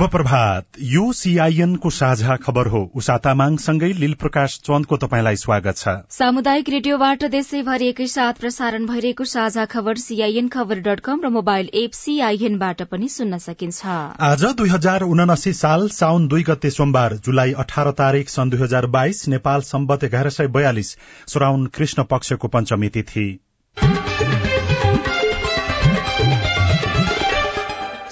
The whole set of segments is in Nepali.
शुभ प्रभात यो सीआईएन को साझा खबर हो। उषा तामाङसँगै लील प्रकाश चन्दको तपाईँलाई स्वागत छ। सामुदायिक रेडियोबाट देशैभरि एकैसाथ प्रसारण भइरहेको साझा खबर सीआईएन खबर डट कम र मोबाइल एप सीआईएनबाट पनि सुन्न सकिन्छ। आज दुई हजार उनासी साल साउन दुई गते सोमबार जुलाई अठार तारीक सन् दुई हजार बाइस नेपाल सम्बत एघार सय बयालिस श्राउन कृष्ण पक्षको पञ्चमी तिथि।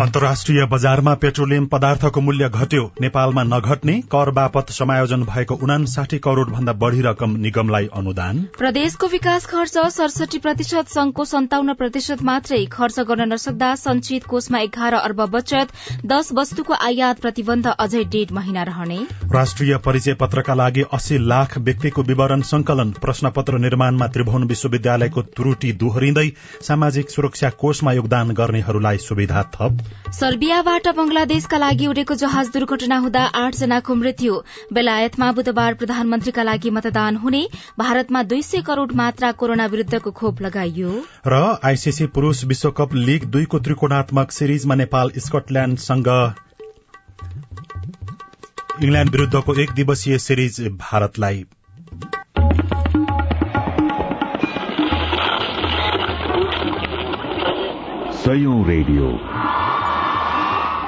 अन्तर्राष्ट्रिय बजारमा पेट्रोलियम पदार्थको मूल्य घट्यो। नेपालमा नघट्ने कर बापत समायोजन भएको उनासाठी करोड़ भन्दा बढ़ी रकम निगमलाई अनुदान। प्रदेशको विकास खर्च सडसठी प्रतिशत संघको सन्ताउन्न प्रतिशत मात्रै खर्च गर्न नसक्दा संचित कोषमा एघार अर्ब बचत दश वस्तुको आयात प्रतिबन्ध अझै डेढ़ महिना रहने। राष्ट्रिय परिचय पत्रका लागि अस्सी लाख व्यक्तिको विवरण संकलन प्रश्नपत्र निर्माणमा त्रिभुवन विश्वविद्यालयको त्रुटि दोहोरिँदै सामाजिक सुरक्षा कोषमा योगदान गर्नेहरूलाई सुविधा थप। सर्बियाबाट बंगलादेशका लागि उडेको जहाज दुर्घटना हुँदा आठ जनाको मृत्यु। बेलायतमा बुधबार प्रधानमन्त्रीका लागि मतदान हुने भारतमा दुई सय करोड़ मात्रा कोरोना विरूद्धको खोप लगाइयो। र आईसीसी पुरूष विश्वकप लीग दुईको त्रिकोणात्मक सिरिजमा नेपाल स्कटल्याण्डसँग इंग्ल्याण्ड विरूद्धको एक दिवसीय सिरिज भारतलाई। सयौं रेडियो।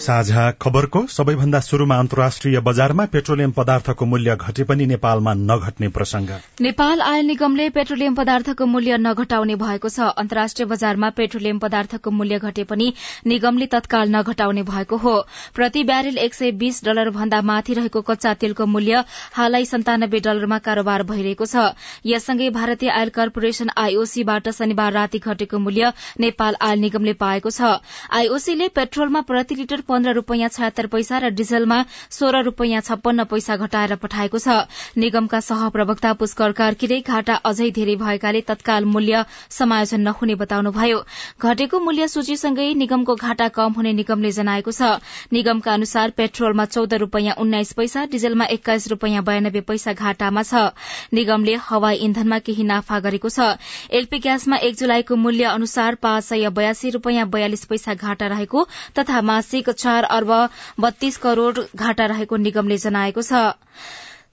साझा खबरको सबैभन्दा शुरूमा अन्तर्राष्ट्रिय बजारमा पेट्रोलियम पदार्थको मूल्य घटे पनि नेपालमा नघट्ने प्रसंग नेपाल आयल निगमले पेट्रोलियम पदार्थको मूल्य नघटाउने भएको छ। अन्तर्राष्ट्रिय बजारमा पेट्रोलियम पदार्थको मूल्य घटे पनि निगमले तत्काल नघटाउने भएको हो। प्रति ब्यारेल एक सय बीस डलर भन्दा माथि रहेको कच्चा तेलको मूल्य हालै सन्तानब्बे डलरमा कारोबार भइरहेको छ। यससँगै भारतीय आयल कर्पोरेशन आईओसीबाट शनिबार राति घटेको मूल्य नेपाल आयल निगमले पाएको छ। आईओसीले पेट्रोलमा प्रति लिटर पन्ध्र रूपियाँ छयत्तर पैसा र डिजलमा सोह्र रूपियाँ छप्पन्न पैसा घटाएर पठाएको छ। निगमका सहप्रवक्ता पुष्कर कार्कीले घाटा अझै धेरै भएकाले तत्काल मूल्य समायोजन नहुने बताउनुभयो। घटेको मूल्य सूचीसँगै निगमको घाटा कम हुने निगमले जनाएको छ। निगमका अनुसार पेट्रोलमा चौध रूपियाँ उन्नाइस पैसा डिजलमा एक्काइस रूपियाँ बयानब्बे पैसा घाटामा छ। निगमले हवाई इन्धनमा केही नाफा गरेको छ। एलपी ग्यासमा एक जुलाईको मूल्य अनुसार पाँच सय बयासी रूपियाँ बयालिस पैसा घाटा रहेको तथा मासिक चार अर्ब बत्तीस करोड़ घाटा रहेको निगमले जनाएको छ।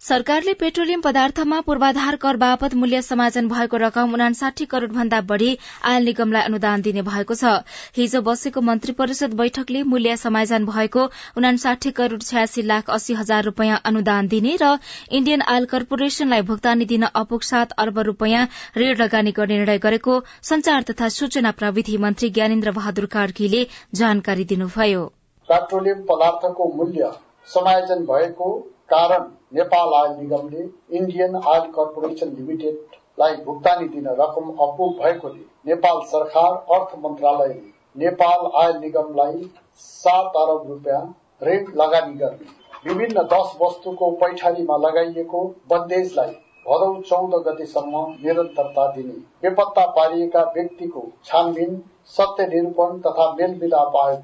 सरकारले पेट्रोलियम पदार्थमा पूर्वाधार कर बापत मूल्य समायोजन भएको रकम उनासाठी करोड़ भन्दा बढ़ी आयल निगमलाई अनुदान दिने भएको छ। हिजो बसेको मन्त्री परिषद बैठकले मूल्य समायोजन भएको उनासाठी करोड़ छयासी लाख अस्सी हजार रूपियाँ अनुदान दिने र इण्डियन आयल कर्पोरेशनलाई भुक्तानी दिन अपुग सात अर्ब रूपियाँ ऋण लगानी गर्ने निर्णय गरेको संचार तथा सूचना प्रविधि मन्त्री ज्ञानेन्द्र बहादुर कार्कीले जानकारी दिनुभयो। पेट्रोलियम पदार्थको मूल्य समायोजन भएको कारण नेपाल आयल निगमले इण्डियन आयल कर्पोरेशन लिमिटेडलाई भुक्तानी दिन रकम अपुग भएकोले नेपाल सरकार अर्थ मन्त्रालयले नेपाल आयल निगमलाई सात अरब रूपियाँ ऋण लगानी गर्ने विभिन्न दश वस्तुको पैठारीमा लगाइएको बन्देजलाई भदौ चौध गतेसम्म निरन्तरता दिने। बेपत्ता पारिएका व्यक्तिको छानबिन सत्य निरूपण तथा मेलमिलाप आयोग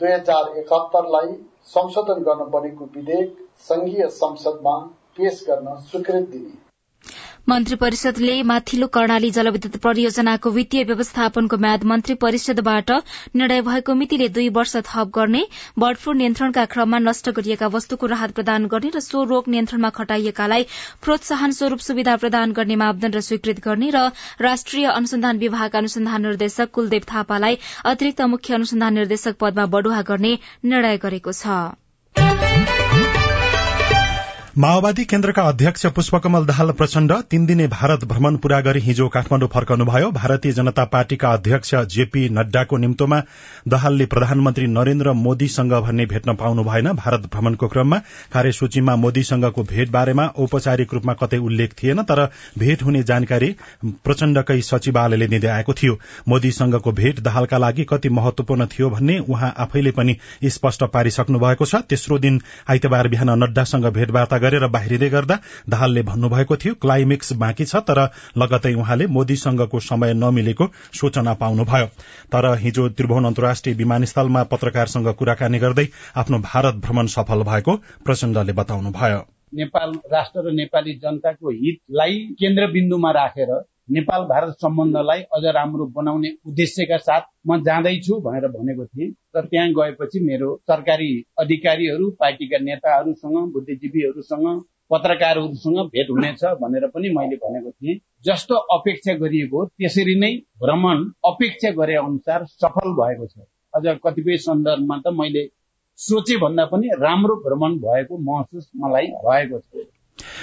दुई हजार एकात्तरलाई संशोधन गर्न बनेको विधेयक संघीय संसदमा पेश गर्न स्वीकृत दिने। मन्त्री परिषदले माथिल्लो कर्णाली जलविद्युत परियोजनाको वित्तीय व्यवस्थापनको म्याद मन्त्री परिषदबाट निर्णय भएको मितिले दुई वर्ष थप गर्ने बर्ड फ्लू नियन्त्रणका क्रममा नष्ट गरिएका वस्तुको राहत प्रदान गर्ने र सो रोग नियन्त्रणमा खटाइएकालाई प्रोत्साहन स्वरूप सुविधा प्रदान गर्ने मापदण्ड स्वीकृत गर्ने र राष्ट्रिय अनुसन्धान विभागका अनुसन्धान निर्देशक कुलदेव थापालाई अतिरिक्त मुख्य अनुसन्धान निर्देशक पदमा बढ़ुवा गर्ने निर्णय गरेको छ। माओवादी केन्द्रका अध्यक्ष पुष्पकमल दाहाल प्रचण्ड तीन दिने भारत भ्रमण पूरा गरी हिजो काठमाडौँ फर्कनुभयो। भारतीय जनता पार्टीका अध्यक्ष जेपी नड्डाको निम्तोमा दाहालले प्रधानमन्त्री नरेन्द्र मोदीसँग भन्ने भेट्न पाउनु भएन भारत भ्रमणको क्रममा कार्यसूचीमा मोदीसँगको भेट बारेमा औपचारिक रूपमा कतै उल्लेख थिएन तर भेट हुने जानकारी प्रचण्डकै सचिवालयले दिँदै आएको थियो। मोदीसँगको भेट दाहालका लागि कति महत्वपूर्ण थियो भन्ने उहाँ आफैले पनि स्पष्ट पारिसक्नु भएको छ। तेस्रो दिन आइतबार बिहान नड्डासँग भेटवार्ता गरेर बाहिरिँदै गर्दा दाहालले भन्नुभएको थियो क्लाइमेक्स बाँकी छ तर लगतै उहाँले मोदीसँगको समय नमिलेको सूचना पाउनुभयो। तर हिजो त्रिभुवन अन्तर्राष्ट्रिय विमानस्थलमा पत्रकारसँग कुराकानी गर्दै आफ्नो भारत भ्रमण सफल भएको प्रचण्डले बताउनुभयो। नेपाल राष्ट्र र नेपाली जनताको हितलाई केन्द्रबिन्दुमा राखेर नेपाल भारत सम्बन्धलाई अझ राम्रो बनाउने उद्देश्यका साथ म जाँदैछु भनेर भनेको थिएँ। तर त्यहाँ गएपछि मेरो सरकारी अधिकारीहरू पार्टीका नेताहरूसँग बुद्धिजीवीहरूसँग पत्रकारहरूसँग भेट हुनेछ भनेर पनि मैले भनेको थिएँ। जस्तो अपेक्षा गरिएको त्यसरी नै भ्रमण अपेक्षा गरे अनुसार सफल भएको छ। अझ कतिपय सन्दर्भमा त मैले सोचे भन्दा पनि राम्रो भ्रमण भएको महसुस मलाई भएको छ।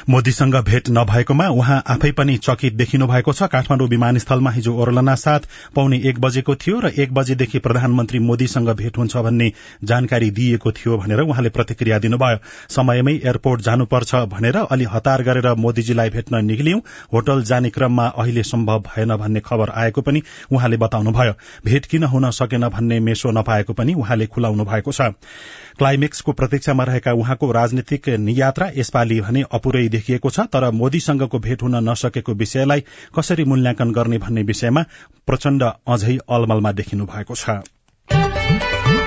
मोदीसँग भेट नभएकोमा उहाँ आफै पनि चकित देखिनु भएको छ। काठमाडौँ विमानस्थलमा हिजो ओर्लना साथ पाउने एक बजेको थियो र एक बजेदेखि प्रधानमन्त्री मोदीसँग भेट हुन्छ भन्ने जानकारी दिइएको थियो भनेर उहाँले प्रतिक्रिया दिनुभयो। समयमै एयरपोर्ट जानुपर्छ भनेर अलि हतार गरेर मोदीजीलाई भेट्न निक्लियौं। होटल जाने क्रममा अहिले सम्भव भएन भन्ने खबर आएको पनि उहाँले बताउनुभयो। भेट किन हुन सकेन भन्ने मेसो नपाएको पनि उहाँले खुलाउनु भएको छ। क्लाइमेक्सको प्रतीक्षामा रहेका उहाँको राजनीतिक यात्रा यसपालि भने अपुरै देखिएको छ तर मोदीसँगको भेट हुन नसकेको विषयलाई कसरी मूल्याङ्कन गर्ने भन्ने विषयमा प्रचण्ड अझै अलमलमा देखिनु भएको छ।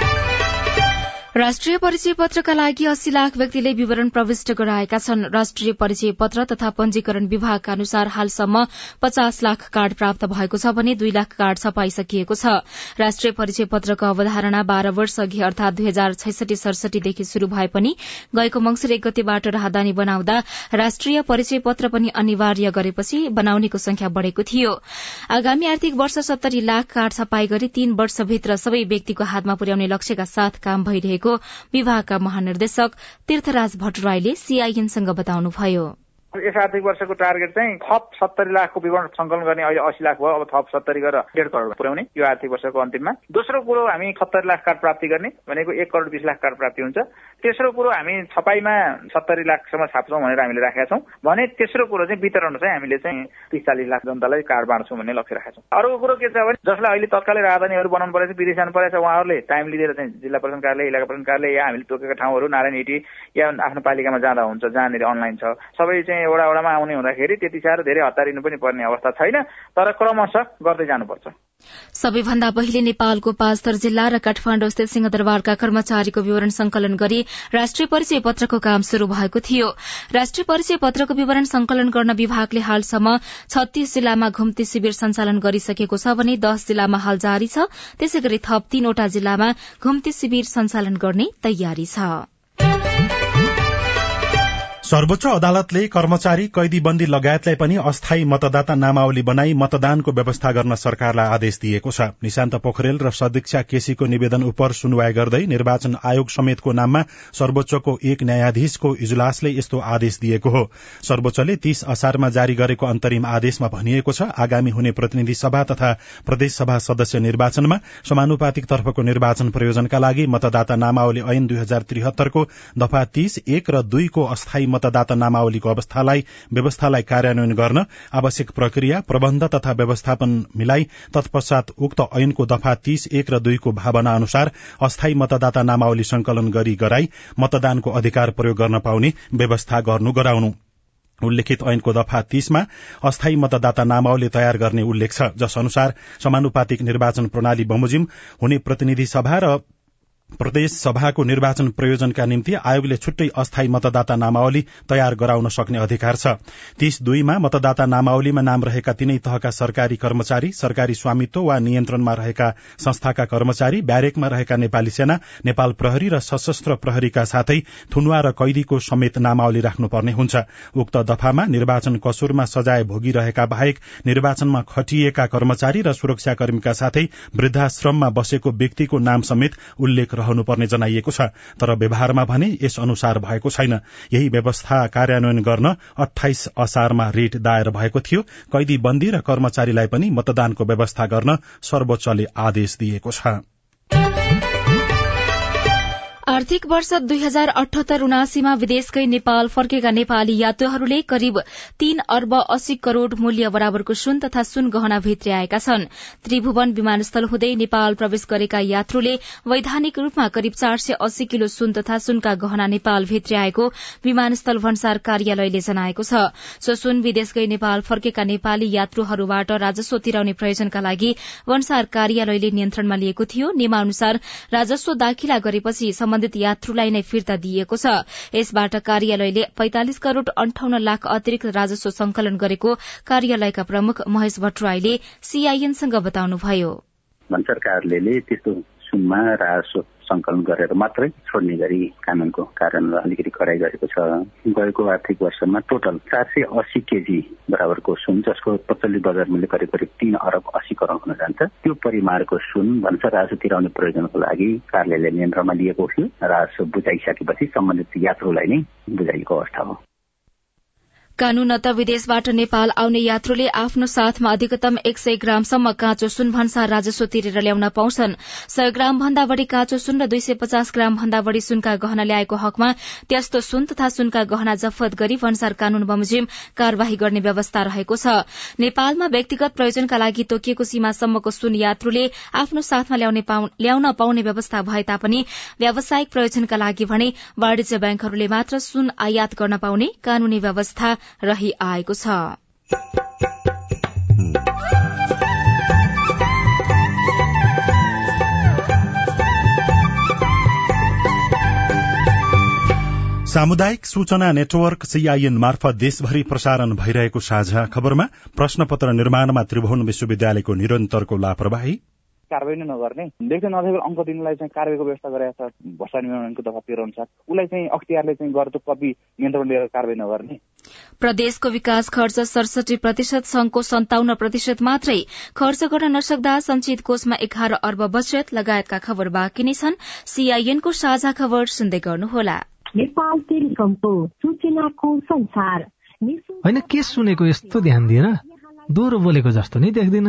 राष्ट्रिय परिचय पत्रका लागि अस्सी लाख व्यक्तिले विवरण प्रविष्ट गराएका छन्। राष्ट्रिय परिचय पत्र तथा पंजीकरण विभागका अनुसार हालसम्म पचास लाख कार्ड प्राप्त भएको छ भने दुई लाख कार्ड छपाइसकिएको छ। राष्ट्रिय परिचय पत्रको अवधारणा बाह्र वर्ष अघि अर्थात दुई हजार छैसठी सडसठीदेखि शुरू भए पनि गएको मंगिर एक गतिबाट राहदानी बनाउँदा राष्ट्रिय परिचय पत्र पनि अनिवार्य गरेपछि बनाउनेको संख्या बढ़ेको थियो। आगामी आर्थिक वर्ष सत्तरी लाख कार्ड छपाई गरी तीन वर्षभित्र सबै व्यक्तिको हातमा पुर्याउने लक्ष्यका साथ काम भइरहेको विभागका महानिर्देशक तीर्थराज भट्टराईले सीआईएनसँग बताउनुभयो। यस आर्थिक वर्षको टार्गेट चाहिँ थप सत्तरी लाखको विवरण संकलन गर्ने अहिले अस्सी लाख भयो अब थप सत्तरी गरेर डेढ करोड पुर्याउने यो आर्थिक वर्षको अन्तिममा। दोस्रो कुरो हामी सत्तरी लाख कार्ड प्राप्ति गर्ने भनेको एक करोड बिस लाख कार्ड प्राप्ति हुन्छ। तेस्रो कुरो हामी छपाईमा सत्तरी लाखसम्म छाप्छौँ भनेर हामीले राखेका छौँ। भने तेस्रो कुरो चाहिँ वितरण चाहिँ हामीले चाहिँ तिस चालिस लाख जनतालाई कार्ड बाँड्छौँ भन्ने लक्ष्य राखेका छौँ। अर्को कुरो के छ भने जसलाई अहिले तत्कालै राजधानीहरू बनाउनु परेको छ विदेश जानु परेको छ उहाँहरूले टाइम लिएर चाहिँ। जिल्ला प्रशासन कार्यालय इलाका प्रशासन कार्यालय या हामीले तोकेका ठाउँहरू नारायण हिटी या आफ्नो पालिकामा जाँदा हुन्छ जहाँनिर अनलाइन छ। सबै चाहिँ एउटा एउटामा आउने हुँदाखेरि त्यति साह्रो धेरै हतारिनु पनि पर्ने अवस्था छैन तर क्रमशः गर्दै जानुपर्छ। सबैभन्दा पहिले नेपालको पाँचथर जिल्ला र काठमाण्डु स्थित सिंहदरबारका कर्मचारीको विवरण संकलन गरी राष्ट्रिय परिचय पत्रको काम शुरू भएको थियो। राष्ट्रिय परिचय पत्रको विवरण संकलन गर्न विभागले हालसम्म छत्तीस जिल्लामा घुम्ती शिविर सञ्चालन गरिसकेको छ भने दश जिल्लामा हाल जारी छ त्यसै गरी थप तीनवटा जिल्लामा घुम्ती शिविर सञ्चालन गर्ने तयारी छ। सर्वोच्च अदालतले कर्मचारी कैदी बन्दी लगायतलाई पनि अस्थायी मतदाता नामावली बनाई मतदानको व्यवस्था गर्न सरकारलाई आदेश दिएको छ। निशान्त पोखरेल र सदीक्षा केसीको निवेदन उप सुनवाई गर्दै निर्वाचन आयोग समेतको नाममा सर्वोच्चको एक न्यायाधीशको इजलासले यस्तो आदेश दिएको हो। सर्वोच्चले तीस असारमा जारी गरेको अन्तरिम आदेशमा भनिएको छ आगामी हुने प्रतिनिधि सभा तथा प्रदेश सभा सदस्य निर्वाचनमा समानुपातिक तर्फको निर्वाचन प्रयोजनका लागि मतदाता नामावली ऐन दुई हजार त्रिहत्तरको दफा तीस एक र दुईको अस्थायी मतदाता नामावलीको अवस्थालाई व्यवस्थालाई कार्यान्वयन गर्न आवश्यक प्रक्रिया प्रबन्ध तथा व्यवस्थापन मिलाई तत्पश्चात उक्त ऐनको दफा तीस एक र दुईको भावना अनुसार अस्थायी मतदाता नामावली संकलन गरी गराई मतदानको अधिकार प्रयोग गर्न पाउने व्यवस्था गर्नु गराउनु। उल्लेखित ऐनको दफा तीसमा अस्थायी मतदाता नामावली तयार गर्ने उल्लेख छ जस अनुसार समानुपातिक निर्वाचन प्रणाली बमोजिम हुने प्रतिनिधि सभा र प्रदेश सभाको निर्वाचन प्रयोजनका निम्ति आयोगले छुट्टै अस्थायी मतदाता नामावली तयार गराउन सक्ने अधिकार छ। तीस दुईमा मतदाता नामावलीमा नाम रहेका तीनै तहका सरकारी कर्मचारी सरकारी स्वामित्व वा नियन्त्रणमा रहेका संस्थाका कर्मचारी ब्यारेकमा रहेका नेपाली सेना नेपाल प्रहरी र सशस्त्र प्रहरीका साथै थुनुवा र कैदीको समेत नामावली राख्नुपर्ने हुन्छ। उक्त दफामा निर्वाचन कसुरमा सजाय भोगिरहेका बाहेक निर्वाचनमा खटिएका कर्मचारी र सुरक्षाकर्मीका साथै वृद्धाश्रममा बसेको व्यक्तिको नाम समेत उल्लेख रहनुपर्ने जनाइएको छ। तर व्यवहारमा भने यस अनुसार भएको छैन। यही व्यवस्था कार्यान्वयन गर्न अठाइस असारमा रिट दायर भएको थियो। कैदी बन्दी र कर्मचारीलाई पनि मतदानको व्यवस्था गर्न सर्वोच्चले आदेश दिएको छ। आर्थिक वर्ष दुई हजार अठहत्तर उनासीमा विदेशकै नेपाल फर्केका नेपाली यात्रुहरूले करिब तीन अर्ब अस्सी करोड़ मूल्य बराबरको सुन तथा सुन गहना भित्री आएका छन्। त्रिभुवन विमानस्थल हुँदै नेपाल प्रवेश गरेका यात्रुले वैधानिक रूपमा करिब चार सय अस्सी किलो सुन तथा सुनका गहना नेपाल भित्री आएको विमानस्थल भन्सार कार्यालयले जनाएको छ। सो सुन विदेशकै नेपाल फर्केका नेपाली यात्रुहरूबाट राजस्व तिराउने प्रयोजनका लागि भन्सार कार्यालयले नियन्त्रणमा लिएको थियो। नियमानुसार राजस्व दाखिला गरेपछि सम्बन्धित यात्रुलाई नै फिर्ता दिइएको छ। यसबाट कार्यालयले पैंतालिस करोड़ अन्ठाउन्न लाख अतिरिक्त राजस्व संकलन गरेको कार्यालयका प्रमुख महेश भट्टराईले सीआईएनसँग बताउनुभयो। भन्सार कार्यालयले त्यस्तो सुनमा राजस्व संकलन गरेर मात्रै छोड्ने गरी कानूनको कारणले अलिकति कडाई गरेको छ। गएको आर्थिक वर्षमा टोटल चार सय अस्सी केजी बराबरको सुन जसको पचल्ली बजार मूल्य करिब करिब तीन अरब अस्सी करोड़ हुन जान्छ। त्यो परिमाणको सुन भन्सार राजस्व तिराउने प्रयोजनको लागि कार्यालयले नियन्त्रणमा लिएको थियो राजस्व बुझाइसकेपछि सम्बन्धित यात्रुलाई नै बुझाइएको अवस्था हो। कानूनत विदेशबाट नेपाल आउने यात्रुले आफ्नो साथमा अधिकतम एक सय ग्रामसम्म काँचो सुन भन्सार राजस्व तिरेर ल्याउन पाउँछन्। सय ग्राम भन्दा बढ़ी काँचो सुन र दुई सय पचास ग्राम भन्दा बढ़ी सुनका गहना ल्याएको हकमा त्यस्तो सुन तथा सुनका गहना जफत गरी भन्सार कानून बमोजिम कार्यवाही गर्ने व्यवस्था रहेको छ। नेपालमा व्यक्तिगत प्रयोजनका लागि तोकिएको सीमासम्मको सुन यात्रुले आफ्नो साथमा ल्याउन पाउने व्यवस्था भए तापनि व्यावसायिक प्रयोजनका लागि भने वाणिज्य ब्याङ्कहरूले मात्र सुन आयात गर्न पाउने कानूनी व्यवस्था रही आएको छ। सामुदायिक सूचना नेटवर्क सीआईएन मार्फत देशभरि प्रसारण भइरहेको साझा खबरमा प्रश्नपत्र निर्माणमा त्रिभुवन विश्वविद्यालयको निरन्तरको लापरवाही। कारवाही नै नगर्ने। लेख्दै नदेखेर अङ्क दिनलाई चाहिँ कारवाहीको व्यवस्था गरेको छ भर्सा नियमनको दफा तेह्र अनुसार। उसलाई चाहिँ अख्तियारले चाहिँ गरेर कपी नियन्त्रण लिएर कारवाही नगर्ने। प्रदेशको विकास खर्च सडसठी प्रतिशत संघको सन्ताउन्न प्रतिशत मात्रै। खर्च गर्न नसक्दा संचित कोषमा एघार अर्ब बचत लगायतका खबर बाँकी नै छन्। सीआईएनको साझा खबर सुन्दै गर्नुहोला। नेपाल टेलिकमको सूचनाको संसार। होइन के सुनेको यस्तो ध्यान दिएर दोहोरो बोलेको जस्तो नै देख्दिन।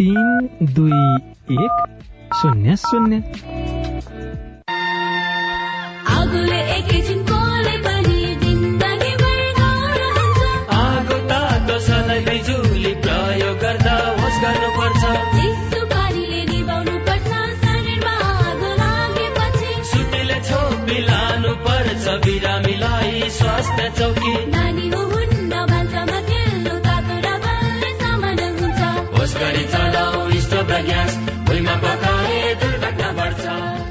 तिन दुई एक शून्य शून्य। आगो तातो सधैँ बिजुली प्रयोग गर्दा होस् गर्नुपर्छ। सुतिले छोपी लानु पर्छ बिरामीलाई स्वास्थ्य चौकी।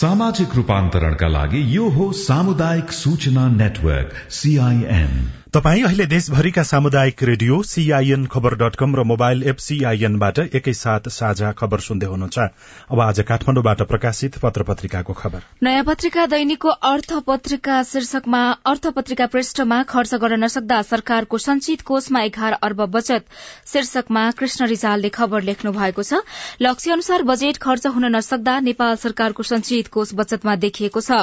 सामाजिक रूपान्तरणका लागि यो हो सामुदायिक सूचना नेटवर्क सीआईएन तपाई अहिले देशभरिका सामुदायिक radio CIN Khabar dot com र मोबाइल एप सीआईएनबाट एकैसाथ साझा खबर सुन्दै हुनुहुन्छ। अब आज काठमाडौँबाट प्रकाशित पत्र पत्रिकाको खबर। नयाँ पत्रिका दैनिकको अर्थ पत्रिका शीर्षकमा अर्थ पत्रिका पृष्ठमा खर्च गर्न नसक्दा सरकारको संचित कोषमा एघार अर्ब बचत। शीर्षकमा कृष्ण रिजालले खबर लेख्नु भएको छ लक्ष्य अनुसार बजेट खर्च हुन नसक्दा नेपाल सरकारको संचित कोष बचतमा देखिएको छ।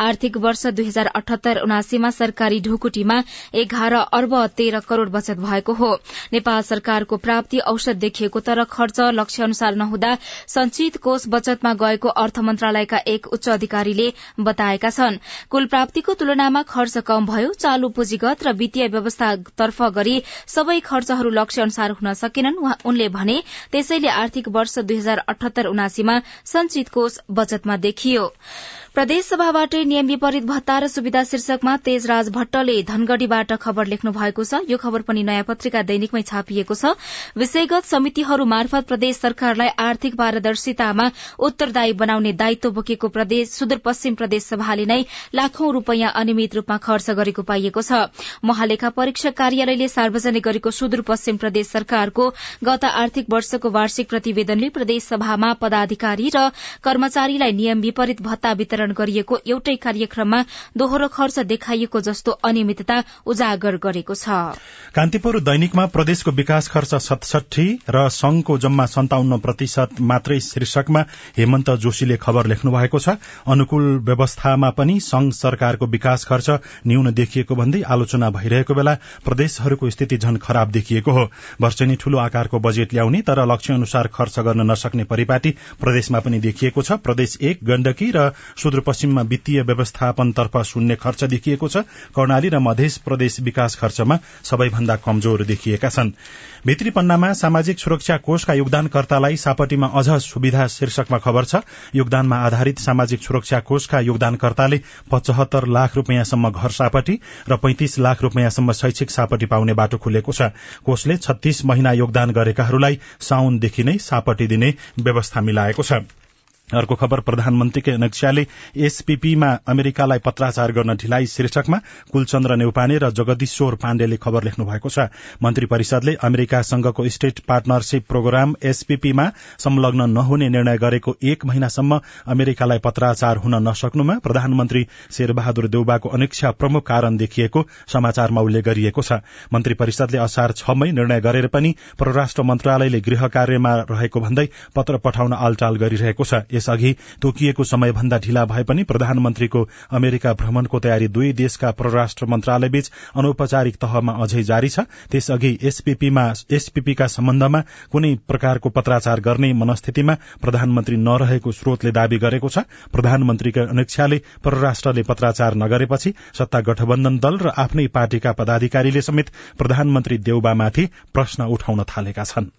आर्थिक वर्ष दुई हजार अठहत्तर उनासीमा सरकारी ढुकुटीमा एघार अर्ब तेह्र करोड़ बचत भएको हो। नेपाल सरकारको प्राप्ति औसत देखिएको तर खर्च लक्ष्य अनुसार नहुँदा संचित कोष बचतमा गएको अर्थ मन्त्रालयका एक उच्च अधिकारीले बताएका छन्। कुल प्राप्तिको तुलनामा खर्च कम भयो चालू पुँजीगत र वित्तीय व्यवस्थातर्फ गरी सबै खर्चहरू लक्ष्य अनुसार हुन सकेनन्। उनले भने त्यसैले आर्थिक वर्ष दुई हजार अठहत्तर उनासीमा संचित कोष बचतमा देखियो प्रदेश सभाबाटै नियम विपरीत भत्ता र सुविधा शीर्षकमा तेजराज भट्टले धनगढ़ीबाट खबर लेख्नु भएको छ। यो खबर पनि नयाँ पत्रिका दैनिकमै छापिएको छ। विषयगत समितिहरू मार्फत प्रदेश सरकारलाई आर्थिक पारदर्शितामा उत्तरदायी बनाउने दायित्व बोकेको प्रदेश सुदूरपश्चिम प्रदेश सभाले नै लाखौं रूपियाँ अनियमित रूपमा खर्च गरेको पाइएको छ। महालेखा परीक्षक कार्यालयले सार्वजनिक गरेको सुदूरपश्चिम प्रदेश सरकारको गत आर्थिक वर्षको वार्षिक प्रतिवेदनले प्रदेश सभामा पदाधिकारी र कर्मचारीलाई नियम विपरीत भत्ता वितरण गरिएको एउटै कार्यक्रममा दोहोरो खर्च देखाइएको जस्तो अनियमितता उजागर गरेको छ। कान्तिपुर दैनिकमा प्रदेशको विकास खर्च सतसठी र संघको जम्मा सन्ताउन्न प्रतिशत मात्रै शीर्षकमा हेमन्त जोशीले खबर लेख्नु भएको छ। अनुकूल व्यवस्थामा पनि संघ सरकारको विकास खर्च न्यून देखिएको भन्दै आलोचना भइरहेको बेला प्रदेशहरूको स्थिति झन खराब देखिएको हो। वर्षेनी ठूलो आकारको बजेट ल्याउने तर लक्ष्य अनुसार खर्च गर्न नसक्ने परिपाटी प्रदेशमा पनि देखिएको छ। प्रदेश एक गण्डकी र सुदूरपश्चिममा वित्तीय व्यवस्थापनतर्फ शून्य खर्च देखिएको छ। कर्णाली र मध्य प्रदेश विकास खर्चमा सबैभन्दा कमजोर देखिएका छन्। भित्री पन्नामा सामाजिक सुरक्षा कोषका योगदानकर्तालाई सापटीमा अझ सुविधा शीर्षकमा खबर छ। योगदानमा आधारित सामाजिक सुरक्षा कोषका योगदानकर्ताले पचहत्तर लाख रूपियाँसम्म घर सापटी र पैंतिस लाख रूपियाँसम्म शैक्षिक सापटी पाउने बाटो खुलेको छ। कोषले छत्तीस महिना योगदान गरेकाहरूलाई साउनदेखि नै सापटी दिने व्यवस्था मिलाएको छ। अर्को खबर प्रधानमन्त्रीकै नक्स्याले एसपीपीमा अमेरिकालाई पत्राचार गर्न ढिलाइ शीर्षकमा कुलचन्द्र नेउपाने र जगदीश्वर पाण्डेले खबर लेख्नु भएको छ। मन्त्री परिषदले अमेरिकासँगको स्टेट पार्टनरशिप प्रोग्राम एसपीपीमा संलग्न नहुने निर्णय गरेको एक महिनासम्म अमेरिकालाई पत्राचार हुन नसक्नुमा प्रधानमन्त्री शेरबहादुर देउबाको अनिक्षा प्रमुख कारण देखिएको समाचारमा उल्लेख गरिएको छ। मन्त्री परिषदले असार छमै निर्णय गरेर पनि परराष्ट्र मन्त्रालयले गृह कार्यमा रहेको भन्दै पत्र पठाउन अलटाल गरिरहेको छ। यसअघि तोकिएको समयभन्दा ढिला भए पनि प्रधानमन्त्रीको अमेरिका भ्रमणको तयारी दुई देशका परराष्ट्र मन्त्रालयबीच अनौपचारिक तहमा अझै जारी छ। त्यसअघि एसपीपीका सम्बन्धमा कुनै प्रकारको पत्राचार गर्ने मनस्थितिमा प्रधानमन्त्री नरहेको स्रोतले दावी गरेको छ। प्रधानमन्त्रीका अनिच्छाले परराष्ट्रले पत्राचार नगरेपछि सत्ता गठबन्धन दल र आफ्नै पार्टीका पदाधिकारीले समेत प्रधानमन्त्री देउबामाथि प्रश्न उठाउन थालेका छन्।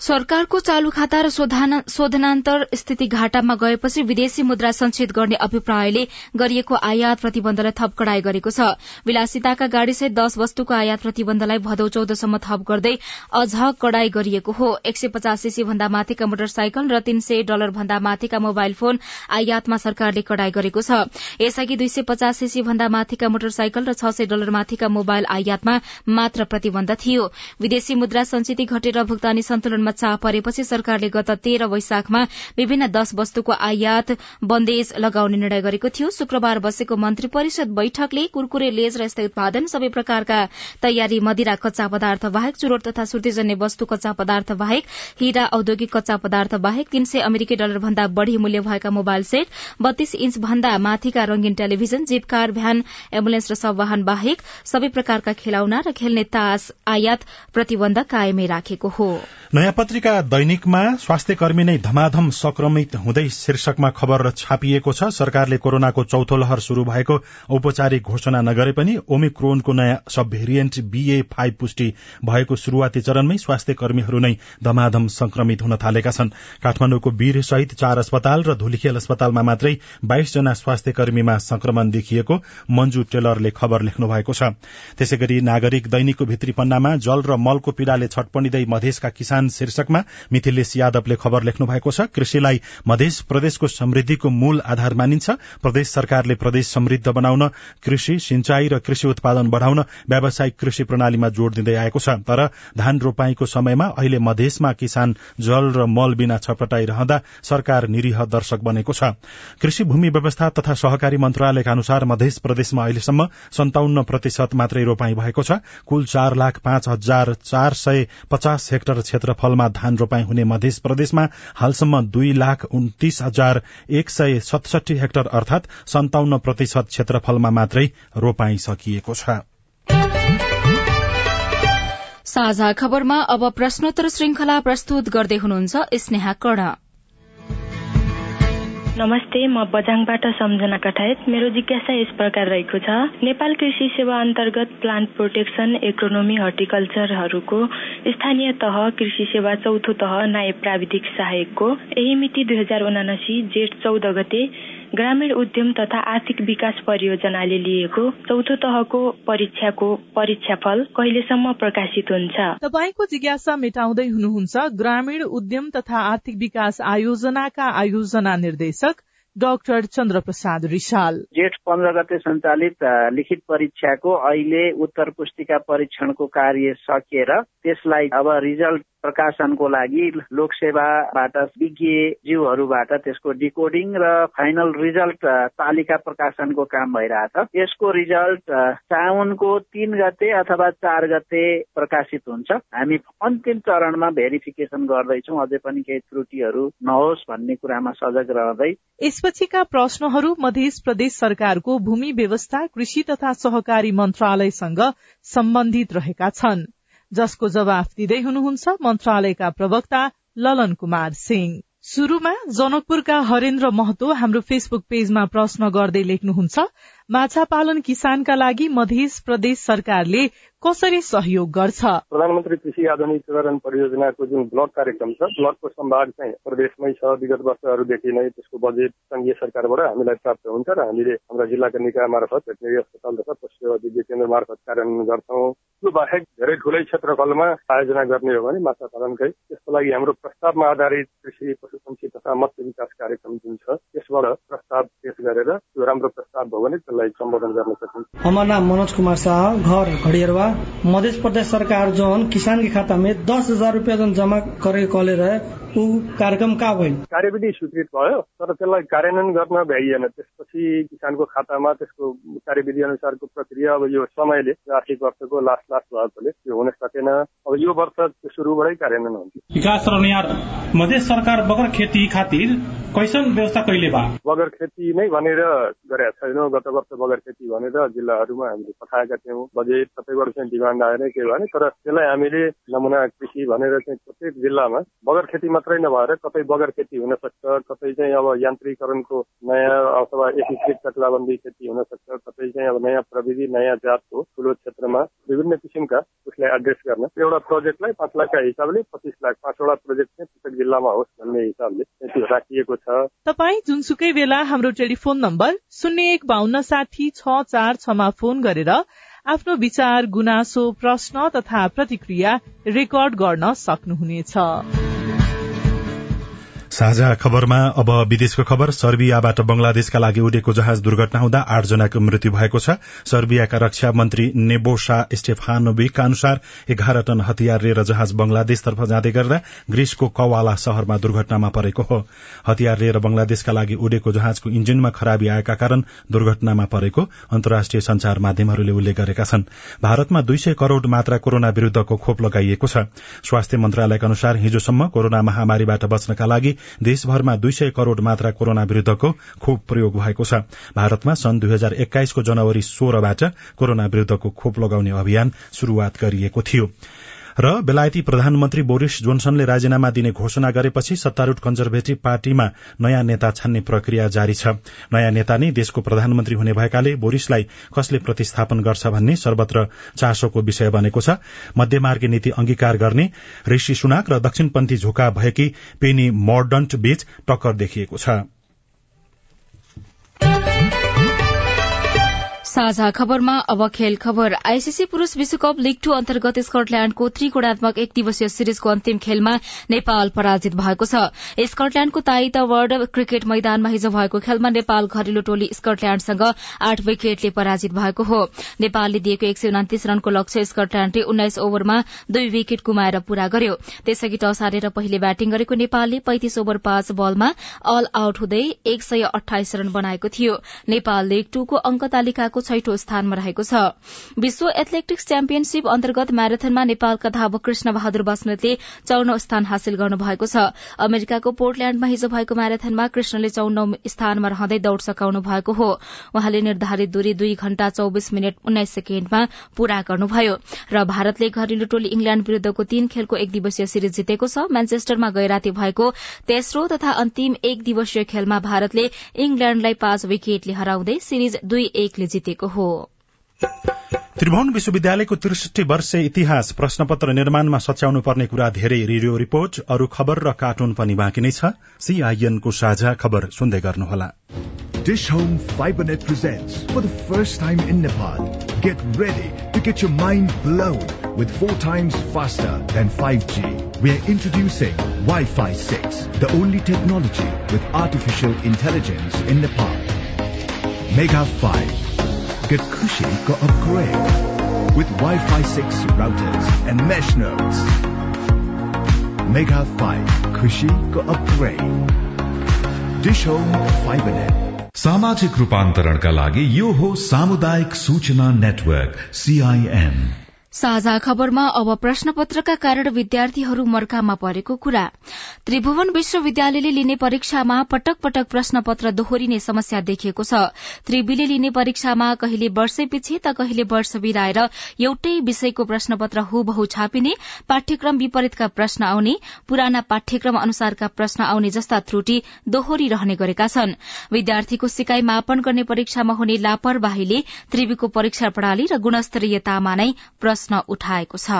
सरकारको चालू खाता र शोधनान्तर स्थिति घाटामा गएपछि विदेशी मुद्रा संचित गर्ने अभिप्रायले गरिएको आयात प्रतिबन्धलाई थप कड़ाई गरेको छ। विलासिताका गाड़ीसहित दश वस्तुको आयात प्रतिबन्धलाई भदौ चौधसम्म थप गर्दै अझ कड़ाई गरिएको हो। एक सय पचास सीसी भन्दा माथिका मोटरसाइकल र तीन सय डलर भन्दा माथिका मोबाइल फोन आयातमा सरकारले कड़ाई गरेको छ। यसअघि दुई सय पचास सीसी भन्दा माथिका मोटरसाइकल र छ सय डलर माथिका मोबाइल आयातमा मात्र प्रतिबन्ध थियो। विदेशी मुद्रा संचिति घटेर भुक्तानी सन्तुलनमा चाप परेपछि सरकारले गत तेह्र वैशाखमा विभिन्न दश वस्तुको आयात बन्देज लगाउने निर्णय गरेको थियो। शुक्रबार बसेको मन्त्री परिषद बैठकले कुरकुरे लेज र यस्ता उत्पादन सबै प्रकारका तयारी मदिरा कच्चा पदार्थ बाहेक चुरोट तथा सुर्तीजन्य वस्तु कच्चा पदार्थ बाहेक हीरा औद्योगिक कच्चा पदार्थ बाहेक तीन सय अमेरिकी डलर भन्दा बढ़ी मूल्य भएका मोबाइल सेट बत्तीस इन्च भन्दा माथिका रंगीन television jeep car van ambulance र सब वाहन बाहेक सबै प्रकारका खेलाउना र खेल्ने तास आयात प्रतिबन्ध कायमै राखेको हो। पत्रिका दैनिकमा स्वास्थ्य कर्मी नै धमाधम संक्रमित हुँदै शीर्षकमा खबर छापिएको छ सरकारले कोरोनाको चौथो लहर शुरू भएको औपचारिक घोषणा नगरे पनि ओमिक्रोनको नयाँ सब भेरिएन्ट बीए फाइभ पुष्टि भएको शुरूआती चरणमै स्वास्थ्य कर्मीहरू नै धमाधम संक्रमित हुन थालेका छन्। काठमाडौँको वीर सहित चार अस्पताल र धुलीखेल अस्पतालमा मात्रै बाइस जना स्वास्थ्य कर्मीमा संक्रमण देखिएको मञ्जु टेलरले खबर लेख्नु भएको छ। त्यसै गरी नागरिक दैनिकको भित्री पन्नामा जल र मलको पीड़ाले छटपनिँदै मधेसका किसान शीर्षकमा मिथिलेश यादवले खबर लेख्नु भएको छ कृषिलाई मध्य प्रदेशको समृद्धिको मूल आधार मानिन्छ। प्रदेश सरकारले प्रदेश समृद्ध बनाउन कृषि सिंचाई र कृषि उत्पादन बढ़ाउन व्यावसायिक कृषि प्रणालीमा जोड़ दिँदै आएको छ। तर धान रोपाईको समयमा अहिले मधेसमा किसान जल र मल बिना छपटाइरहँदा सरकार निरीह दर्शक बनेको छ। कृषि भूमि व्यवस्था तथा सहकारी मन्त्रालयका अनुसार मध्य प्रदेशमा अहिलेसम्म सन्ताउन्न प्रतिशत मात्रै रोपाई भएको छ। कुल चार लाख पाँच हजार चार सय पचास हेक्टर क्षेत्रफलमा धान रोपाई हुने मध्य प्रदेशमा हालसम्म दुई लाख उन्तिस हजार एक सय सतसठी हेक्टर अर्थात सन्ताउन्न प्रतिशत क्षेत्रफलमा मात्रै रोपाई सकिएको छ। साझा खबरमा अब प्रश्नोत्तर श्रृंखला प्रस्तुत गर्दै हुनुहुन्छ स्नेहा कर्ण। नमस्ते म बजाङबाट सम्झना कठायत। मेरो जिज्ञासा यस प्रकार रहेको छ। नेपाल कृषि सेवा अन्तर्गत प्लान्ट प्रोटेक्सन इकोनोमी हर्टिकल्चरहरूको स्थानीय तह कृषि सेवा चौथो तह नायब प्राविधिक सहायकको। यही मिति दुई हजार उनासी जेठ चौध गते ग्रामीण उद्यम तथा आर्थिक विकास परियोजनाले लिएको चौथो तहको परीक्षाको परीक्षाफल कहिलेसम्म प्रकाशित हुन्छ? तपाईँको जिज्ञासा मेटाउँदै हुनुहुन्छ ग्रामीण उद्यम तथा आर्थिक विकास आयोजनाका आयोजना निर्देशक डाक्टर चन्द्र प्रसाद रिसाल। जेठ पन्ध्र गते सञ्चालित लिखित परीक्षाको अहिले उत्तर पुस्तिका परीक्षणको कार्य सकिएर त्यसलाई अब रिजल्ट प्रकाशनको लागि लोकसेवाबाट विज्ञज्यूहरूबाट त्यसको डिकोडिङ र फाइनल रिजल्ट तालिका प्रकाशनको काम भइरहेछ। यसको रिजल्ट साउनको तिन गते अथवा चार गते प्रकाशित हुन्छ। हामी अन्तिम चरणमा भेरिफिकेसन गर्दैछौँ। अझै पनि केही त्रुटिहरू नहोस् भन्ने कुरामा सजग रहँदै यसपछिका प्रश्नहरू मध्य प्रदेश सरकारको भूमि व्यवस्था कृषि तथा सहकारी मन्त्रालयसँग सम्बन्धित रहेका छन्। जसको जवाफ दिँदै हुनुहुन्छ मन्त्रालयका प्रवक्ता ललन कुमार सिंह। शुरूमा जनकपुरका हरेन्द्र महतो हाम्रो फेसबुक पेजमा प्रश्न गर्दै लेख्नुहुन्छ माछा पालन किसानका लागि मध्य प्रदेश सरकारले कसरी सहयोग गर्छ? प्रधानमन्त्री कृषि आधुनिकीकरण परियोजनाको जुन ब्लक कार्यक्रम छ ब्लकको सम्भाग चाहिँ प्रदेशमै छ। विगत वर्षहरूदेखि नै त्यसको बजेट संघीय सरकारबाट हामीलाई प्राप्त हुन्छ र हामीले हाम्रा जिल्लाका निकाय मार्फत भेटनेरी अस्पताल तथा पशु विज्ञ केन्द्र मार्फत कार्यान्वयन गर्छौँ। त्यो बाहेक धेरै ठुलै क्षेत्रफलमा आयोजना गर्ने हो भने माछा पालनकै त्यसको लागि हाम्रो प्रस्तावमा आधारित कृषि पशुपक्षी तथा मत्स्य विकास कार्यक्रम जुन छ त्यसबाट प्रस्ताव पेश गरेर त्यो राम्रो प्रस्ताव भयो भने सम्बोधन गर्न सकिन्छ हमारा नाम मनोज कुमार शाह घर घड़ियरवा। मध्य प्रदेश सरकार जोन किसान के खाता में दस हजार रूपियाँ जोन जमा करे कले रहे ऊ कार्यक्रम कहाँ भयो कार्यविधि स्वीकृत भयो तर त्यसलाई कार्यान्वयन गर्न भ्याइएन। त्यसपछि किसानको खातामा त्यसको कार्यविधि अनुसारको प्रक्रिया अब यो समयले आर्थिक वर्षको लास्ट लास्ट भएकोले त्यो हुन सकेन। अब यो वर्ष सुरुबाटै कार्यान्वयन हुन्छ विकास रनियार मध्य सरकार बगर खेती खातिर कैसन व्यवस्था कहिले भयो? बगर खेती नै भनेर गरेका छैनौँ। गत वर्ष बगर खेती भनेर जिल्लाहरूमा हामीले पठाएका थियौँ। बजेट सबैबाट चाहिँ डिमान्ड आएर के भने तर त्यसलाई हामीले नमुना कृषि भनेर चाहिँ प्रत्येक जिल्लामा बगर खेती मात्रै नभएर कतै बगर खेती हुन सक्छ कतै चाहिँ अब यान्त्रिकरणको नयाँ अथवा एकीकृत कचराबन्दी खेती हुन सक्छ कतै चाहिँ अब नयाँ प्रविधि नयाँ जातको ठुलो क्षेत्रमा विभिन्न किसिमका उसलाई एड्रेस गर्न। एउटा प्रोजेक्टलाई पाँच लाखका हिसाबले पच्चिस लाख पाँचवटा प्रोजेक्ट चाहिँ प्रत्येक जिल्लामा होस् भन्ने हिसाबले त्यो राखिएको छ। तपाईँ जुनसुकै बेला हाम्रो टेलिफोन नम्बर शून्य एक बान्न साठी छ चार छमा फोन गरेर आफ्नो विचार गुनासो प्रश्न तथा प्रतिक्रिया रेकर्ड गर्न सक्नुहुनेछ। साझा खबरमा अब विदेशको खबर सर्बियाबाट बंगलादेशका लागि उडेको जहाज दुर्घटना हुँदा आठजनाको मृत्यु भएको छ। सर्बियाका रक्षा मन्त्री नेबोसा स्टेफानोविकका अनुसार एघार टन हतियार लिएर जहाज बंगलादेशतर्फ जाँदै गर्दा ग्रीसको कवाला शहरमा दुर्घटनामा परेको हो। हतियार लिएर बंगलादेशका लागि उडेको जहाजको इन्जिनमा खराबी आएका कारण दुर्घटनामा परेको अन्तर्राष्ट्रिय संचार माध्यमहरूले उल्लेख गरेका छन्। भारतमा दुई सय करोड़ मात्रा कोरोना विरूद्धको खोप लगाइएको छ। स्वास्थ्य मन्त्रालयका अनुसार हिजोसम्म कोरोना महामारीबाट बच्नका लागि देशभरमा दुई सय करोड़ मात्रा कोरोना विरूद्धको खोप प्रयोग भएको छ। भारतमा सन् दुई हजार एक्काइसको जनवरी सोह्रबाट कोरोना विरूद्धको खोप लगाउने अभियान शुरूआत गरिएको थियो। र बेलायती प्रधानमन्त्री बोरिस जोन्सनले राजीनामा दिने घोषणा गरेपछि सत्तारूढ़ कन्जर्भेटिभ पार्टीमा नयाँ नेता छान्ने प्रक्रिया जारी छ। नयाँ नेता नै देशको प्रधानमन्त्री हुने भएकाले बोरिसलाई कसले प्रतिस्थापन गर्छ भन्ने सर्वत्र चासोको विषय बनेको छ। मध्यमार्गी नीति अंगीकार गर्ने ऋषि सुनाक र दक्षिणपन्थी झोका भएकी पेनी मर्डन्ट बीच टक्कर देखिएको छ। साझा खबरमा अब खेल खबर। आईसीसी पुरूष विश्वकप लीग टू अन्तर्गत स्कटल्याण्डको त्रिगुणात्मक एक दिवसीय सिरिजको अन्तिम खेलमा नेपाल पराजित भएको छ। स्कटल्याण्डको ताइता वर्ल्ड क्रिकेट मैदानमा हिजो भएको खेलमा नेपाल घरेलु टोली स्कटल्याण्डसँग आठ विकेटले पराजित भएको हो। नेपालले दिएको एक रनको लक्ष्य स्कटल्याण्डले उन्नाइस ओभरमा दुई विकेट गुमाएर पूरा गर्यो। त्यसअघि टस हारेर पहिले ब्याटिङ गरेको नेपालले पैंतिस ओभर पाँच बलमा अल आउट हुँदै एक सय अठाइस रन बनाएको थियो। नेपाल लीग टूको अंक तालिकाको छैठौं स्थानमा रहेको छ। विश्व एथलेटिक्स च्याम्पियनशीप अन्तर्गत म्याराथनमा नेपालका धावक कृष्ण बहादुर बस्नेतले चौनौ स्थान हासिल गर्नुभएको छ। अमेरिकाको पोर्टल्याण्डमा हिजो भएको म्याराथनमा कृष्णले चौनौ स्थानमा रहँदै दौड़ सकाउनु भएको हो। उहाँले निर्धारित दूरी दुई घण्टा चौविस मिनट उन्नाइस सेकेण्डमा पूरा गर्नुभयो र भारतले घरेलु टोली इंग्ल्याण्ड विरूद्धको तीन खेलको एक दिवसीय सिरिज जितेको छ। म्यान्चेस्टरमा गैराती भएको तेस्रो तथा अन्तिम एक दिवसीय खेलमा भारतले इंग्ल्याण्डलाई पाँच विकेटले हराउँदै सिरिज दुई एकले जितेको हो त्रिभुवन विश्वविद्यालयको त्रिसठी वर्ष इतिहास प्रश्नपत्र निर्माणमा सच्याउनु पर्ने कुरा धेरै रेडियो रिपोर्ट अरू खबर र कार्टुन पनि बाँकी नै छ सीआईएनको साझा खबर सुन्दै गर्नुहोला Dish Home FiberNet presents for the first time in Nepal. Get ready to get your mind blown with four times faster than 5G. We are introducing Wi-Fi 6, the only technology with artificial intelligence in Nepal. Mega 5. Get cushy go upgrade with Wi-Fi 6 routers and mesh nodes. Mega 5. Kushi go upgrade. Dish Home FiberNet. सामाजिक रूपान्तरणका लागि यो हो सामुदायिक सूचना नेटवर्क सीआईएन साझा खबरमा अब प्रश्नपत्रका कारण विद्यार्थीहरू मर्कामा परेको कुरा। त्रिभुवन विश्वविद्यालयले लिने परीक्षामा पटक पटक प्रश्नपत्र दोहोरिने समस्या देखिएको छ। त्रिवीले लिने परीक्षामा कहिले वर्षेपछि त कहिले वर्ष बिराएर एउटै विषयको प्रश्नपत्र हुबहु छापिने पाठ्यक्रम विपरीतका प्रश्न आउने पुराना पाठ्यक्रम अनुसारका प्रश्न आउने जस्ता त्रुटि दोहोरिरहने गरेका छन्। विद्यार्थीको सिकाई मापन गर्ने परीक्षामा हुने लापरवाहीले त्रिवीको परीक्षा प्रणाली र गुणस्तरीयतामा नै प्रश्न उठाएको छ।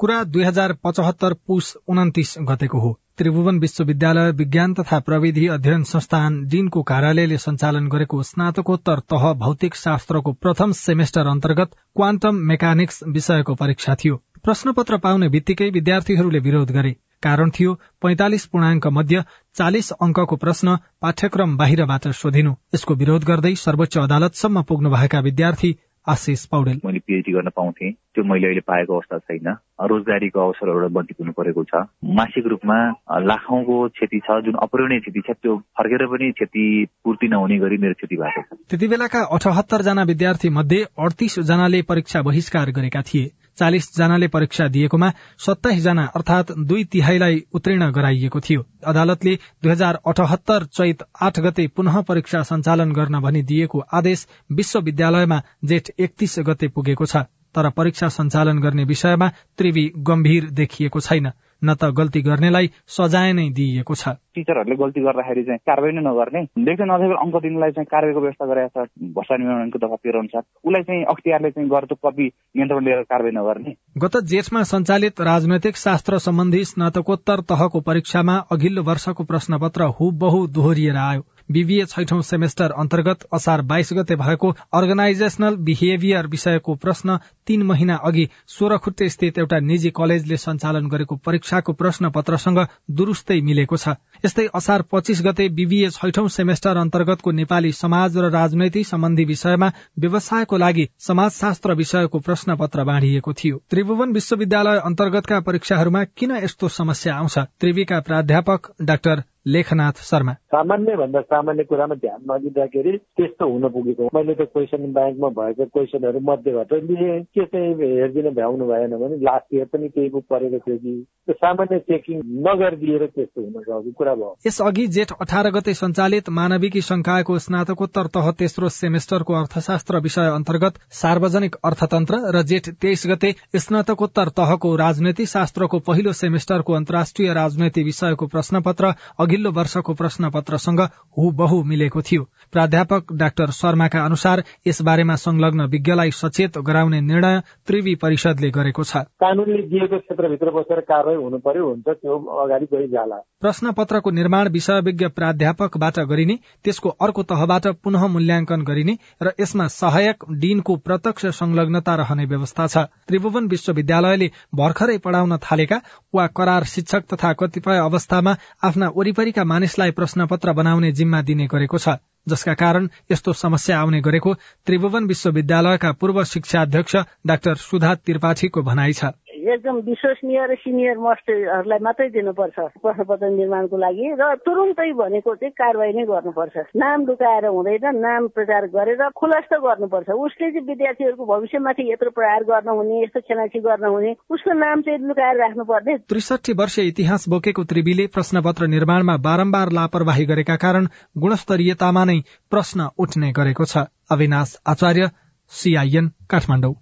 कुरा दुई हजार पचहत्तर पुस उन्तिस गतेको हो। त्रिभुवन विश्वविद्यालय विज्ञान तथा प्रविधि अध्ययन संस्थान डीनको कार्यालयले सञ्चालन गरेको स्नातकोत्तर तह भौतिक शास्त्रको प्रथम सेमेस्टर अन्तर्गत क्वान्टम मेकानिक्स विषयको परीक्षा थियो। प्रश्नपत्र पाउने बित्तिकै विद्यार्थीहरूले विरोध गरे। कारण थियो पैंतालिस पूर्णाङ्क मध्य चालिस अङ्कको प्रश्न पाठ्यक्रम बाहिरबाट सोधिनु। यसको विरोध गर्दै सर्वोच्च अदालतसम्म पुग्नुभएका विद्यार्थी आशिष पौडेल। मैले पिएचडी गर्न पाउँथे। त्यो मैले अहिले पाएको अवस्था छैन। रोजगारीको अवसरबाट वञ्चित हुनु परेको छ। मासिक रूपमा लाखौंको क्षति छ। जुन अपूरणीय क्षति छ त्यो फर्केर पनि क्षति पूर्ति नहुने गरी मेरो क्षति भएको छ। त्यति बेलाका अठहत्तर जना विद्यार्थी मध्ये अडतिस जनाले परीक्षा बहिष्कार गरेका थिए। चालिस जनाले परीक्षा दिएकोमा सत्ताइस जना अर्थात दुई तिहाईलाई उत्तीर्ण गराइएको थियो। अदालतले दुई हजार अठहत्तर चैत आठ गते पुनः परीक्षा सञ्चालन गर्न भनी दिएको आदेश विश्वविद्यालयमा जेठ एकतीस गते पुगेको छ तर परीक्षा सञ्चालन गर्ने विषयमा त्रिवी गम्भीर देखिएको छैन। न त गल्ती गर्नेलाई सजाय नै दिइएको छ। टिचरहरूले गल्ती गर्दाखेरि चाहिँ कारवाही नै नगर्ने। लेख्दै नदेखेर अङ्क दिनलाई चाहिँ कारवाहीको व्यवस्था गरेको छ भर्सा निर्माणको दफा तेह्र अनुसार उसलाई चाहिँ अख्तियारले चाहिँ गर्दो कपी नियन्त्रण लिएर कारवाही नगर्ने। गत जेठमा सञ्चालित राजनैतिक शास्त्र सम्बन्धी स्नातकोत्तर तहको परीक्षामा अघिल्लो वर्षको प्रश्नपत्र हुबहु दोहोरिएर आयो। बीबीए छैठौं सेमेस्टर अन्तर्गत असार बाइस गते भएको अर्गनाइजेशनल बिहेभियर विषयको प्रश्न तीन महिना अघि सोह्रखुट्टे स्थित एउटा निजी कलेजले सञ्चालन गरेको परीक्षाको प्रश्न पत्रसँग दुरूस्तै मिलेको छ। यस्तै असार पच्चीस गते बीबीए छैठौं सेमेस्टर अन्तर्गतको नेपाली समाज र राजनैतिक सम्बन्धी विषयमा व्यवसायको लागि समाजशास्त्र विषयको प्रश्न पत्र बाँडिएको थियो। त्रिभुवन विश्वविद्यालय अन्तर्गतका परीक्षाहरूमा किन यस्तो समस्या आउँछ? त्रिवीका प्राध्यापक डाक्टर लेखनाथ शर्मा। सामान्य भन्दा सामान्य कुरामा ध्यान नदिँदाखेरि त्यस्तो हुन पुगेको मैले त क्वेसन ब्याङ्कमा भएको क्वेसनहरू मध्येबाट लिए। के चाहिँ हेरिदिन भ्याउनु भएन भने लास्ट इयर पनि बुक परेको थियो कि। त्यो सामान्य चेकिङ नगरिदिएर त्यस्तो हुन सक्यो। कुरा भयो। यसअघि जेठ अठार गते सञ्चालित मानविकी संकायको स्नातकोत्तर तह तेस्रो सेमेस्टरको अर्थशास्त्र विषय अन्तर्गत सार्वजनिक अर्थतन्त्र र जेठ तेइस गते स्नातकोत्तर तहको राजनैतिक शास्त्रको पहिलो सेमेस्टरको अन्तर्राष्ट्रिय राजनैतिक विषयको प्रश्नपत्र अघिल्लो वर्षको प्रश्न पत्रसँग हुबहु मिलेको थियो। प्राध्यापक डाक्टर शर्माका अनुसार यसबारेमा संलग्न विज्ञलाई सचेत गराउने निर्णय त्रिवी परिषदले गरेको छ। कानूनले दिएको क्षेत्रभित्र बसेर कारवाही हुनु पर्यो हुन्छ त्यो अगाडि गइजाला प्रश्न पत्रको निर्माण विषयविज्ञ प्राध्यापकबाट गरिने त्यसको अर्को तहबाट पुनः मूल्याङ्कन गरिने र यसमा सहायक डीनको प्रत्यक्ष संलग्नता रहने व्यवस्था छ। त्रिभुवन विश्वविद्यालयले भर्खरै पढ़ाउन थालेका वा करार शिक्षक तथा कतिपय अवस्थामा आफ्ना वरिपरिका मानिसलाई प्रश्नपत्र बनाउने जिम्मा दिने गरेको छ जसका कारण यस्तो समस्या आउने गरेको त्रिभुवन विश्वविद्यालयका पूर्व शिक्षा अध्यक्ष डाक्टर सुधा त्रिपाठीको भनाइ छ। एकदम विश्वसनीय र सिनियर मस्टरहरूलाई मात्रै दिनुपर्छ प्रश्नपत्र निर्माणको लागि। र तुरुन्तै भनेको चाहिँ कारवाही नै गर्नुपर्छ। नाम लुकाएर हुँदैन नाम प्रचार गरेर खुलस्त गर्नुपर्छ। उसले चाहिँ विद्यार्थीहरूको भविष्यमाथि यत्रो प्रहार गर्न हुने यस्तो खेलाची गर्न हुने उसको नाम चाहिँ लुकाएर राख्नु पर्ने त्रिसठी वर्ष इतिहास बोकेको त्रिवीले प्रश्नपत्र निर्माणमा बारम्बार लापरवाही गरेका कारण गुणस्तरीयतामा नै प्रश्न उठ्ने गरेको छ। अविनाश आचार्य सीआईएन काठमाडौँ।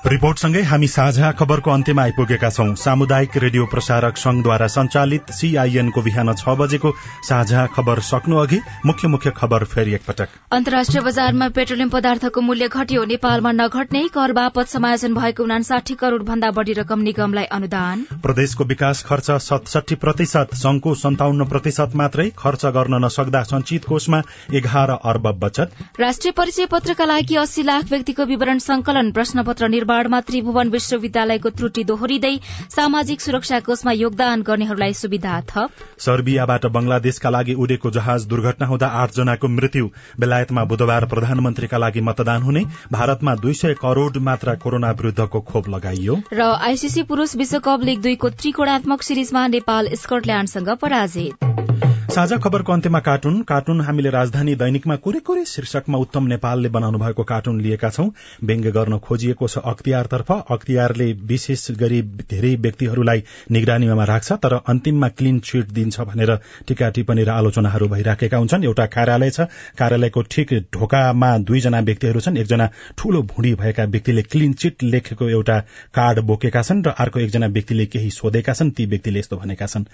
रिपोर्टसँगै हामी साझा खबरको अन्त्यमा आइपुगेका छौं। सामुदायिक रेडियो प्रसारक संघद्वारा संचालित सीआईएनको बिहान छ बजेको साझा खबर सक्नु अघि मुख्य मुख्य खबर फेरि एकपटक। अन्तर्राष्ट्रिय बजारमा पेट्रोलियम पदार्थको मूल्य घट्यो। नेपालमा नघट्ने कर बापत समायोजन भएको उनासाठी करोड़ भन्दा बढ़ी रकम निगमलाई अनुदान। प्रदेशको विकास खर्च सतसठी प्रतिशत संघको सन्ताउन्न प्रतिशत मात्रै खर्च गर्न नसक्दा संचित कोषमा एघार अर्ब बचत। राष्ट्रिय परिचय पत्रका लागि अस्सी लाख व्यक्तिको विवरण संकलन प्रश्नपत्र निर्माणमा त्रिभुवन विश्वविद्यालयको त्रुटि दोहोरिँदै सामाजिक सुरक्षा कोषमा योगदान गर्नेहरूलाई सुविधा थप। सर्बियाबाट बंगलादेशका लागि उडेको जहाज दुर्घटना हुँदा आठ जनाको मृत्यु। बेलायतमा बुधबार प्रधानमन्त्रीका लागि मतदान हुने भारतमा दुई सय करोड़ मात्रा कोरोना विरूद्धको खोप लगाइयो। र आईसीसी पुरूष विश्वकप लीग दुईको त्रिकोणात्मक सिरिजमा नेपाल स्कटल्याण्डसँग पराजित। साझा खबरको अन्त्यमा कार्टुन। कार्टुन हामीले राजधानी दैनिकमा कुरे कुरे शीर्षकमा उत्तम नेपालले बनाउनु भएको कार्टुन लिएका छौं। व्यङ्ग्य गर्न खोजिएको छ अख्तियारतर्फ। अख्तियारले विशेष गरी धेरै व्यक्तिहरूलाई निगरानीमा राख्छ तर अन्तिममा क्लिन चिट दिन्छ भनेर टीका टिप्पणी र आलोचनाहरू भइराखेका हुन्छन्। एउटा कार्यालय छ। कार्यालयको ठिक ढोकामा दुईजना व्यक्तिहरू छन्। एकजना ठूलो भुँडी भएका व्यक्तिले क्लिन चिट लेखेको एउटा कार्ड बोकेका छन् र अर्को एकजना व्यक्तिले केही सोधेका छन्। ती व्यक्तिले यस्तो भनेका छन्।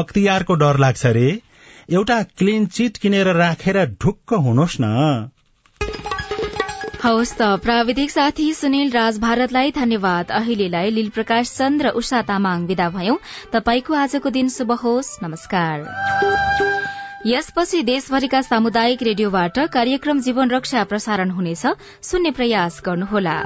अख्तियारको डर लाग्छ रे। एउटा क्लिन चिट किनेर राखेर ढुक्क हुनुहोस् न। हवस् त प्राविधिक साथी सुनिल राज भारतलाई धन्यवाद। अहिलेलाई लील प्रकाश र उषा तामाङ विदा भयौं। तपाईँको आजको दिन शुभ होस्। नमस्कार। यसपछि देशभरिका सामुदायिक रेडियोबाट कार्यक्रम जीवन रक्षा प्रसारण हुनेछ। सुन्ने प्रयास गर्नुहोला।